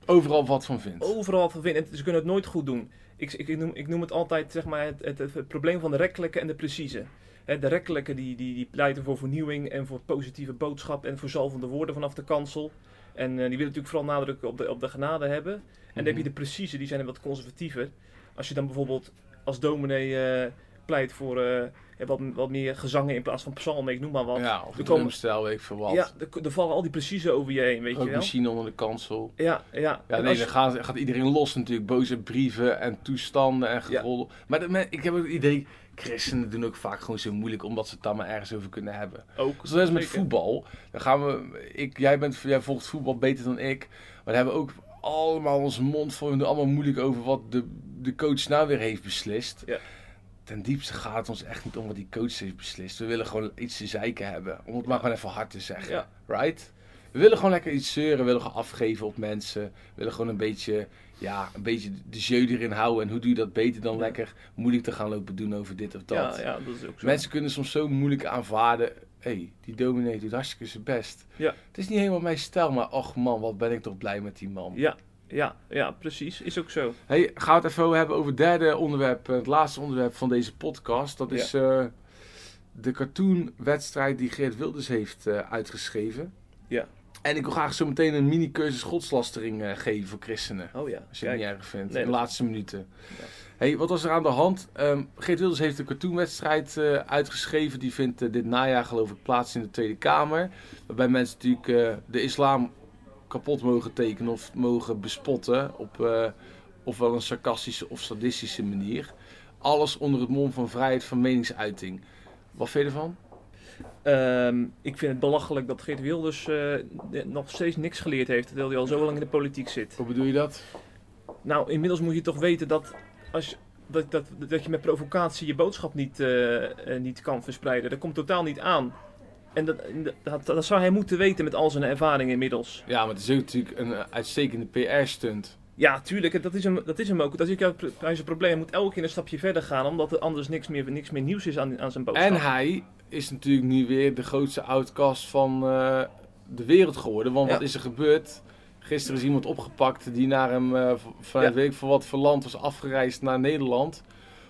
Overal wat van vindt. overal wat van vinden. En ze kunnen het nooit goed doen. Ik, ik, ik, noem, ik noem het altijd zeg maar, het, het, probleem van de rekkelijke en de precieze. De rekkelijke die, die, die pleiten voor vernieuwing en voor positieve boodschap en voor zalvende woorden vanaf de kansel. En die willen natuurlijk vooral nadruk op de, op de genade hebben. En dan heb je Mhm. de precieze, die zijn wat conservatiever. Als je dan bijvoorbeeld als dominee eh, pleit voor eh, wat, wat meer gezangen in plaats van psalmen, ik noem maar wat. Ja, of Er een komen- weet ik veel wat. Ja, er, er vallen al die precieze over je heen, weet je Ook wel. machine onder de kansel. Ja, ja. Ja, En nee, dan je- gaat, gaat iedereen los natuurlijk. Boze brieven en toestanden en gerol. Maar de, ik heb het idee, christenen doen ook vaak gewoon zo moeilijk omdat ze het daar maar ergens over kunnen hebben. ook. Zoals met voetbal. Dan gaan we, ik, jij, bent, jij volgt voetbal beter dan ik. Maar dan hebben we ook allemaal onze mond doen allemaal moeilijk over wat de, de coach nou weer heeft beslist. Ja. Ten diepste gaat het ons echt niet om wat die coach heeft beslist. We willen gewoon iets te zeiken hebben. Om het maar gewoon even hard te zeggen. Ja. Right? We willen gewoon lekker iets zeuren. We willen gewoon afgeven op mensen. We willen gewoon een beetje, ja, een beetje de jeu erin houden. En hoe doe je dat beter dan Ja. lekker moeilijk te gaan lopen doen over dit of dat. Ja, ja, dat is ook zo. Mensen kunnen soms zo moeilijk aanvaarden. Hey, die dominee doet hartstikke zijn best. Ja. Het is niet helemaal mijn stijl, maar och man, wat ben ik toch blij met die man. Ja, ja, ja, precies. Is ook zo. Hey, gaan we het even hebben over het derde onderwerp, eh, het laatste onderwerp van deze podcast. Dat is eh, de cartoonwedstrijd die Geert Wilders heeft eh, uitgeschreven. Ja. En ik wil graag zo meteen een mini-cursus godslastering geven voor christenen. Oh ja. Als je het niet erg vindt, Nee, in de laatste minuten. Ja. Hey, wat was er aan de hand? Ehm Geert Wilders heeft een cartoonwedstrijd eh, uitgeschreven. Die vindt eh, dit najaar geloof ik plaats in de Tweede Kamer. Waarbij mensen natuurlijk eh, de islam kapot mogen tekenen of mogen bespotten. Op ofwel een sarcastische of sadistische manier. Alles onder het mom van vrijheid van meningsuiting. Wat vind je ervan? Ehm, ik vind het belachelijk dat Geert Wilders nog steeds niks geleerd heeft, terwijl hij al zo lang in de politiek zit. Hoe bedoel je dat? Nou, inmiddels moet je toch weten dat, als dat, dat, dat je met provocatie je boodschap niet, eh, eh, niet kan verspreiden. Dat komt totaal niet aan. En dat, dat, dat zou hij moeten weten met al zijn ervaring inmiddels. Ja, maar het is ook natuurlijk een eh, uitstekende PR-stunt. Ja, tuurlijk, dat is hem, dat is hem ook. Dat is ook juist zijn probleem. Hij moet elke keer een stapje verder gaan, omdat er anders niks meer, niks meer nieuws is aan, aan zijn boodschap. En hij is natuurlijk nu weer de grootste outcast van de wereld geworden. Want Ja. wat is er gebeurd? Gisteren is iemand opgepakt die naar hem v- vanuit Ja. weet ik voor wat voor land was afgereisd naar Nederland.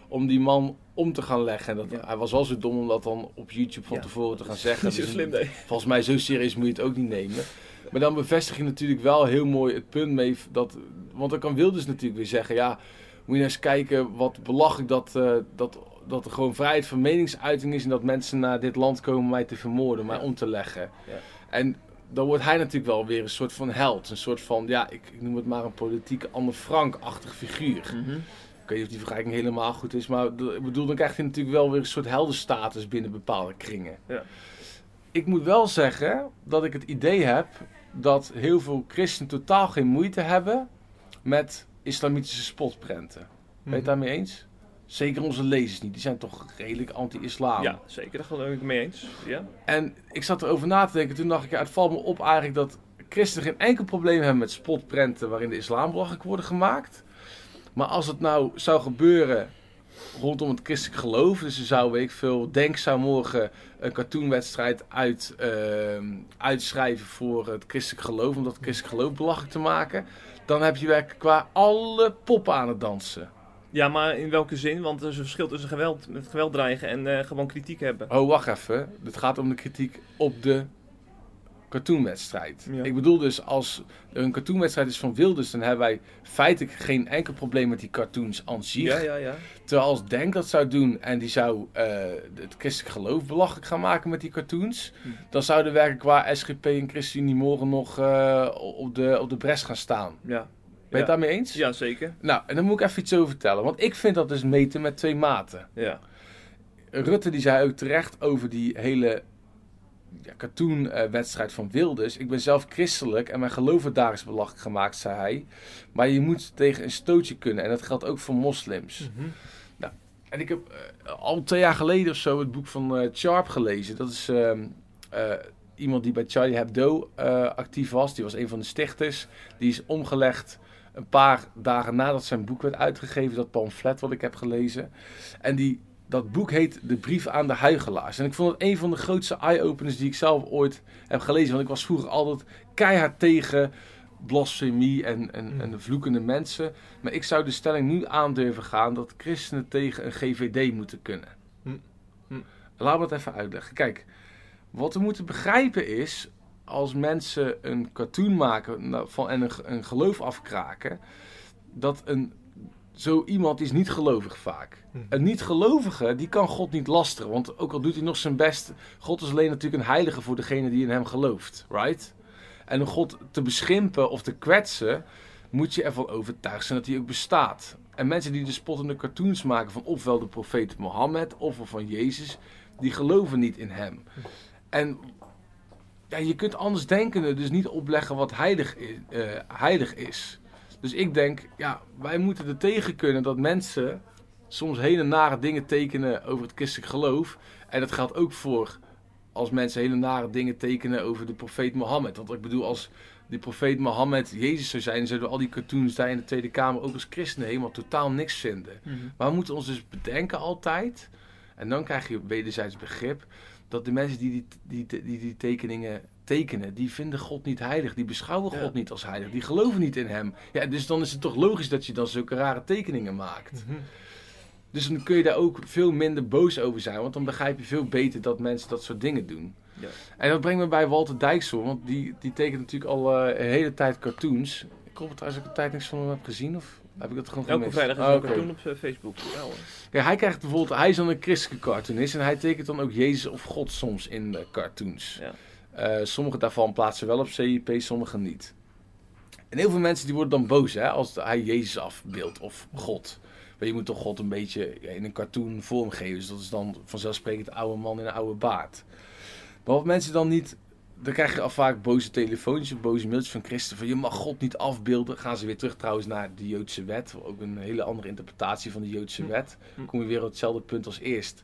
Om die man om te gaan leggen. En dat, Ja. Hij was wel zo dom om dat dan op YouTube van Ja. tevoren te gaan zeggen. Niet zo Dus slim, nee. Volgens mij zo serieus moet je het ook niet nemen. Maar dan bevestig je natuurlijk wel heel mooi het punt mee. Dat, want dan kan Wilders natuurlijk weer zeggen. Ja, moet je nou eens kijken wat belachelijk dat, eh, dat, dat er gewoon vrijheid van meningsuiting is. En dat mensen naar dit land komen om mij te vermoorden, mij om te leggen. Ja. En dan wordt hij natuurlijk wel weer een soort van held. Een soort van, ja, ik, ik noem het maar een politieke Anne Frank-achtig figuur. Mhm. Ik weet niet of die vergelijking helemaal goed is, maar ik bedoel, dan krijgt hij natuurlijk wel weer een soort heldenstatus binnen bepaalde kringen. Ja. Ik moet wel zeggen dat ik het idee heb dat heel veel christenen totaal geen moeite hebben met islamitische spotprenten. Ben je het daarmee eens? Zeker onze lezers niet, die zijn toch redelijk anti-islam. Ja, zeker. Daar geloof ik het mee eens. Ja. En ik zat erover na te denken, toen dacht ik, ja, het valt me op eigenlijk dat christenen geen enkel probleem hebben met spotprenten waarin de islam belachelijk worden gemaakt. Maar als het nou zou gebeuren rondom het christelijk geloof, dus er zou, weet ik veel, Denk zou morgen een cartoonwedstrijd uit, ehm, uitschrijven voor het christelijk geloof, om dat christelijk geloof belachelijk te maken, dan heb je werkelijk qua alle poppen aan het dansen. Ja, maar in welke zin? Want er is een verschil tussen geweld, met geweld dreigen en eh, gewoon kritiek hebben. Oh, wacht even. Het gaat om de kritiek op de cartoonwedstrijd. Ja. Ik bedoel dus, als er een cartoonwedstrijd is van Wilders, dan hebben wij feitelijk geen enkel probleem met die cartoons aan zich. Ja, ja, ja. Terwijl als Denk dat zou doen en die zou eh, het christelijk geloof belachelijk gaan maken met die cartoons, Hm. dan zouden werkelijk waar SGP en ChristenUnie morgen nog eh, op, de, op de bres gaan staan. Ja. Je het daarmee eens? Ja, zeker. Nou, en dan moet ik even iets over vertellen. Want ik vind dat dus meten met twee maten. Ja. Rutte die zei ook terecht over die hele ja, cartoonwedstrijd van Wilders. Ik ben zelf christelijk en mijn geloof wordt daar is belachelijk gemaakt, zei hij. Maar je moet tegen een stootje kunnen. En dat geldt ook voor moslims. Mhm. En ik heb eh, al twee jaar geleden of zo het boek van Sharp gelezen. Dat is ehm, eh, iemand die bij Charlie Hebdo actief was. Die was een van de stichters. Die is omgelegd een paar dagen nadat zijn boek werd uitgegeven. Dat pamflet wat ik heb gelezen. En die, dat boek heet De Brief aan de Huigelaars. En ik vond het een van de grootste eye-openers die ik zelf ooit heb gelezen. Want ik was vroeger altijd keihard tegen blasfemie en, en, Mm. en vloekende mensen. Maar ik zou de stelling nu aandurven gaan dat christenen tegen een GVD moeten kunnen. Hm. Hm. Laat me het even uitleggen. Kijk, wat we moeten begrijpen is, als mensen een cartoon maken nou, van, en een, een geloof afkraken, dat een, zo iemand is niet gelovig vaak. Hm. Een niet-gelovige, die kan God niet lasteren. Want ook al doet hij nog zijn best, God is alleen natuurlijk een heilige voor degene die in hem gelooft. Right? En om God te beschimpen of te kwetsen, moet je ervan overtuigd zijn dat hij ook bestaat. En mensen die de spottende cartoons maken van ofwel de profeet Mohammed ofwel van Jezus, die geloven niet in hem. En ja, je kunt anders denken, dus niet opleggen wat heilig is, eh, heilig is. Dus ik denk, ja, wij moeten er tegen kunnen dat mensen soms hele nare dingen tekenen over het christelijk geloof. En dat geldt ook voor als mensen hele nare dingen tekenen over de profeet Mohammed. Want ik bedoel, als die profeet Mohammed Jezus zou zijn, zouden al die cartoons daar in de Tweede Kamer ook als christenen helemaal totaal niks vinden. Mhm. Maar we moeten ons dus bedenken altijd, en dan krijg je wederzijds begrip, dat de mensen die die, die, die, die tekeningen tekenen, die vinden God niet heilig, die beschouwen Ja. God niet als heilig, die geloven niet in hem. Ja, dus dan is het toch logisch dat je dan zulke rare tekeningen maakt. Mhm. Dus dan kun je daar ook veel minder boos over zijn, want dan begrijp je veel beter dat mensen dat soort dingen doen. Ja. En dat brengt me bij Walter Dijkshoorn, want die, die tekent natuurlijk al eh, een hele tijd cartoons. Ik hoop trouwens ik een tijd niks van hem heb gezien, of heb ik dat gewoon Elke gemist? vrijdag is Ah, een oké. cartoon op eh, Facebook. Ja. Kijk, hij krijgt bijvoorbeeld, hij is dan een christelijke cartoonist en hij tekent dan ook Jezus of God soms in cartoons. Ja. Eh, sommige daarvan plaatsen wel op CIP, sommige niet. En heel veel mensen die worden dan boos hè, als hij Jezus afbeeldt of God. Maar je moet toch God een beetje in een cartoon vormgeven. Dus dat is dan vanzelfsprekend oude man in een oude baard. Maar wat mensen dan niet... Dan krijg je al vaak boze telefoontjes of boze mailtjes van christen. Van je mag God niet afbeelden. Gaan ze weer terug trouwens naar de Joodse wet. Ook een hele andere interpretatie van de Joodse Hm. wet. Hm. Kom je weer op hetzelfde punt als eerst.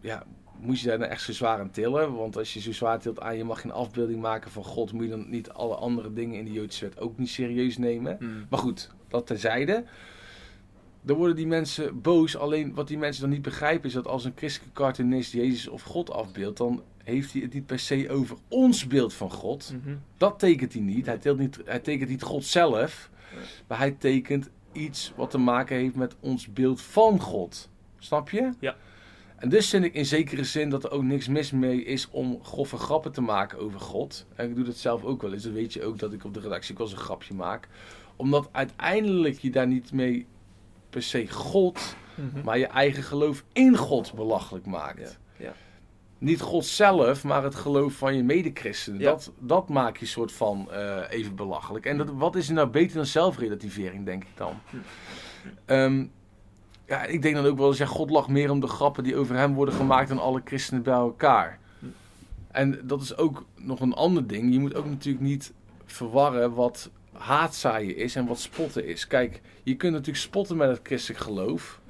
Ja, moet je daar nou echt zo zwaar aan tillen? Want als je zo zwaar tilt aan je mag geen afbeelding maken van God. Moet je dan niet alle andere dingen in de Joodse wet ook niet serieus nemen. Mhm. Maar goed, dat terzijde. Dan worden die mensen boos. Alleen wat die mensen dan niet begrijpen is dat als een christelijke cartoonist Jezus of God afbeeldt, dan heeft hij het niet per se over ons beeld van God. Mhm. Dat tekent hij niet. Hij, teelt niet. hij tekent niet God zelf. Maar hij tekent iets wat te maken heeft met ons beeld van God. Snap je? Ja. En dus vind ik in zekere zin dat er ook niks mis mee is om grove grappen te maken over God. En ik doe dat zelf ook wel eens. Dan weet je ook dat ik op de redactie ook wel eens een grapje maak. Omdat uiteindelijk je daar niet mee per se God, Mhm. maar je eigen geloof in God belachelijk maakt. Ja. Niet God zelf, maar het geloof van je medechristenen. Ja. Dat, dat maak je soort van eh, even belachelijk. En dat, wat is er nou beter dan zelfrelativering, denk ik dan? Hm. Ehm, ja, ik denk dan ook wel eens, ja, God lacht meer om de grappen die over hem worden gemaakt dan alle christenen bij elkaar. En dat is ook nog een ander ding. Je moet ook natuurlijk niet verwarren wat haatzaaien is en wat spotten is. Kijk, je kunt natuurlijk spotten met het christelijk geloof.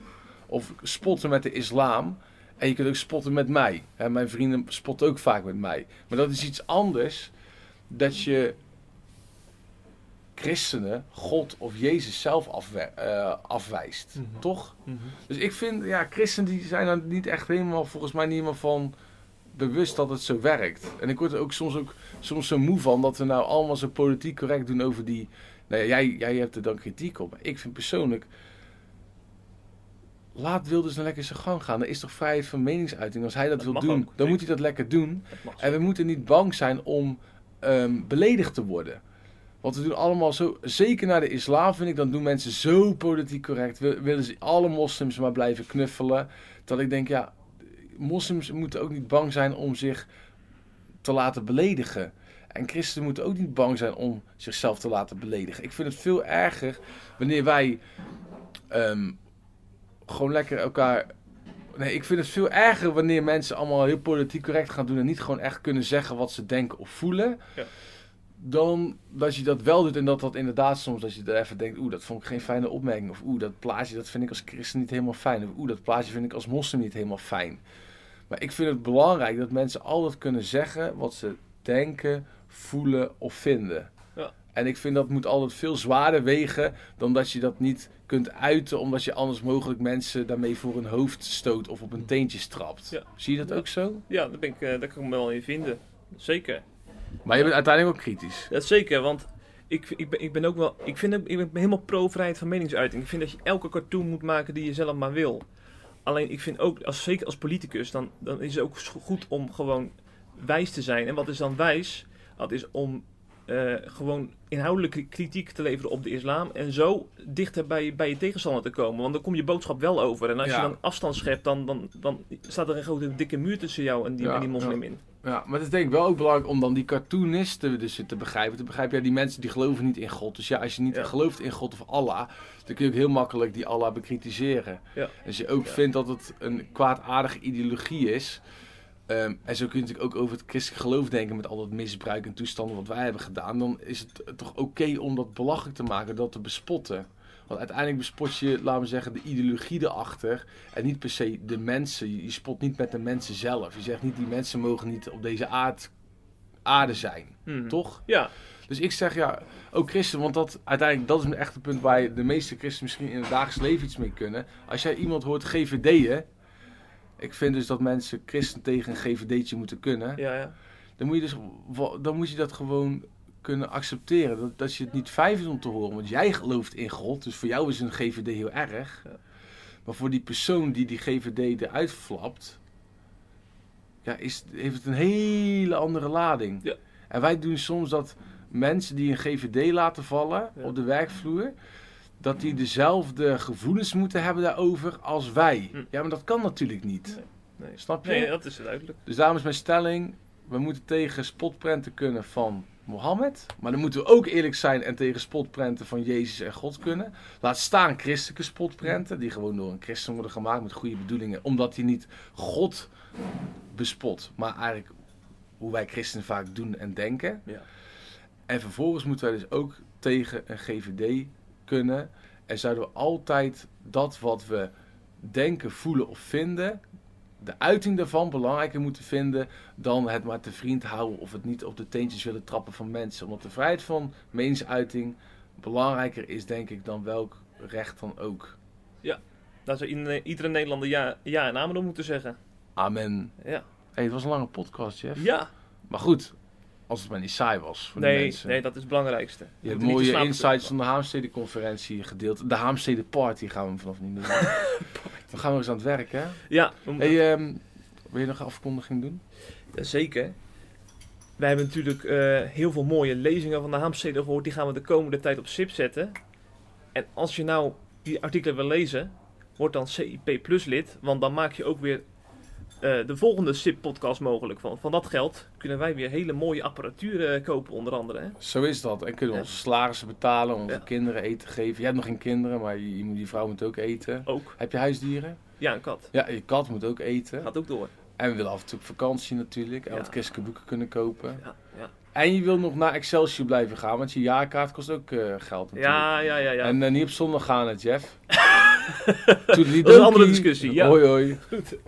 Of spotten met de islam. En je kunt ook spotten met mij. Hè, mijn vrienden spotten ook vaak met mij. Maar dat is iets anders dat je christenen God of Jezus zelf afwe- eh, afwijst. Mhm. Toch? Mhm. Dus ik vind, ja, christenen die zijn er niet echt helemaal, volgens mij niet helemaal van bewust dat het zo werkt. En ik word er ook soms, ook soms zo moe van dat we nou allemaal zo politiek correct doen over die... Nou ja, jij, jij hebt er dan kritiek op. Maar ik vind persoonlijk... Laat Wilders dan lekker zijn gang gaan. Er is toch vrijheid van meningsuiting. Als hij dat, Dat wil doen, ook, dan moet hij dat lekker doen. Dat. En we moeten niet bang zijn om ehm, beledigd te worden. Want we doen allemaal zo, zeker naar de islam vind ik, dan doen mensen zo politiek correct. Wil- Willen ze alle moslims maar blijven knuffelen. Dat ik denk, ja, moslims moeten ook niet bang zijn om zich te laten beledigen. En christenen moeten ook niet bang zijn om zichzelf te laten beledigen. Ik vind het veel erger wanneer wij ehm, gewoon lekker elkaar. Nee, ik vind het veel erger wanneer mensen allemaal heel politiek correct gaan doen en niet gewoon echt kunnen zeggen wat ze denken of voelen. Ja. Dan dat je dat wel doet en dat dat inderdaad soms dat je er even denkt, oeh, dat vond ik geen fijne opmerking. Of oeh, dat plaatje dat vind ik als christen niet helemaal fijn. Of oeh, dat plaatje vind ik als moslim niet helemaal fijn. Maar ik vind het belangrijk dat mensen altijd kunnen zeggen wat ze denken, voelen of vinden. Ja. En ik vind dat moet altijd veel zwaarder wegen dan dat je dat niet kunt uiten, omdat je anders mogelijk mensen daarmee voor hun hoofd stoot of op een teentje strapt. Ja. Zie je dat Ja. ook zo? Ja, daar, ben ik, eh, daar kan ik me wel in vinden. Zeker. Maar je bent uiteindelijk ook kritisch. Dat zeker, want ik, ik, ben, ik ben ook wel. Ik, vind, ik ben helemaal pro-vrijheid van meningsuiting. Ik vind dat je elke cartoon moet maken die je zelf maar wil. Alleen ik vind ook, als, zeker als politicus, dan, dan is het ook goed om gewoon wijs te zijn. En wat is dan wijs? Dat is om eh, gewoon inhoudelijke kritiek te leveren op de islam. En zo dichter bij, bij je tegenstander te komen. Want dan kom je boodschap wel over. En als Ja. je dan afstand schept, dan, dan, dan staat er een grote dikke muur tussen jou en die, Ja, en die moslim in. Ja, maar het is denk ik wel ook belangrijk om dan die cartoonisten dus te begrijpen. Te begrijpen, ja, die mensen die geloven niet in God. Dus ja, als je niet Ja. gelooft in God of Allah, dan kun je ook heel makkelijk die Allah bekritiseren. Ja. Als je ook Ja. vindt dat het een kwaadaardige ideologie is. Ehm, en zo kun je natuurlijk ook over het christelijk geloof denken met al dat misbruik en toestanden wat wij hebben gedaan. Dan is het toch oké om dat belachelijk te maken, dat te bespotten. Want uiteindelijk bespot je, laten we zeggen, de ideologie erachter. En niet per se de mensen. Je, spot niet met de mensen zelf. Je zegt niet, die mensen mogen niet op deze aard, aarde zijn. Mhm. Toch? Ja, Dus ik zeg ja, ook christen, want dat, uiteindelijk, dat is een echte punt waar de meeste christen misschien in het dagelijks leven iets mee kunnen. Als jij iemand hoort GVD'en, ik vind dus dat mensen christen tegen een GVD'tje moeten kunnen. ja, ja. Dan moet je dus, dan moet je dat gewoon kunnen accepteren. Dat, dat je het niet fijn vindt om te horen, want jij gelooft in God, dus voor jou is een GVD heel erg. Ja. Maar voor die persoon die die GVD eruit flapt, ja, is, heeft het een hele andere lading. Ja. En wij doen soms dat mensen die een GVD laten vallen op de werkvloer, dat die dezelfde gevoelens moeten hebben daarover als wij. Hm. Ja, maar dat kan natuurlijk niet. Nee. Snap je? Nee, dat is duidelijk. Dus daarom is mijn stelling, we moeten tegen spotprenten kunnen van Mohammed. Maar dan moeten we ook eerlijk zijn en tegen spotprenten van Jezus en God kunnen. Laat staan christelijke spotprenten, die gewoon door een christen worden gemaakt met goede bedoelingen. Omdat hij niet God bespot, maar eigenlijk hoe wij christenen vaak doen en denken. Ja. En vervolgens moeten wij dus ook tegen een GVD kunnen. En zouden we altijd dat wat we denken, voelen of vinden, de uiting daarvan belangrijker moeten vinden dan het maar te vriend houden of het niet op de teentjes willen trappen van mensen. Omdat de vrijheid van meningsuiting belangrijker is, denk ik, dan welk recht dan ook. Daar zou iedere Nederlander ja, ja en amen op moeten zeggen. Amen. Ja. Hey, het was een lange podcast, Jeff. Ja. Maar goed, als het maar niet saai was voor de Nee, mensen. nee, dat is het belangrijkste. Je hebt mooie insights van de Haamstede-conferentie gedeeld. De Haamstede-party gaan we hem vanaf nu doen. we gaan weer eens aan het werk, hè? Ja, Hey, ehm, wil je nog een afkondiging doen? Ja, zeker. Wij hebben natuurlijk eh, heel veel mooie lezingen van de Haamstede gehoord. Die gaan we de komende tijd op SIP zetten. En als je nou die artikelen wil lezen, word dan CIP Plus lid. Want dan maak je ook weer eh, de volgende SIP-podcast mogelijk. Van, van dat geld kunnen wij weer hele mooie apparatuur eh, kopen, onder andere. Hè? Zo is dat. En kunnen we Ja. onze salarissen betalen, onze Ja. kinderen eten geven. Je hebt nog geen kinderen, maar je, die vrouw moet ook eten. Ook. Heb je huisdieren? Ja, een kat. Ja, je kat moet ook eten. Gaat ook door. En we willen af en toe op vakantie natuurlijk. En Ja. wat boeken kunnen kopen. Ja, ja. En je wil nog naar Excelsior blijven gaan, want je jaarkaart kost ook eh, geld natuurlijk. ja, ja, ja. ja. En niet op zondag gaan, hè, Jeff. Dat is een andere discussie, ja. Hoi, hoi. Goed.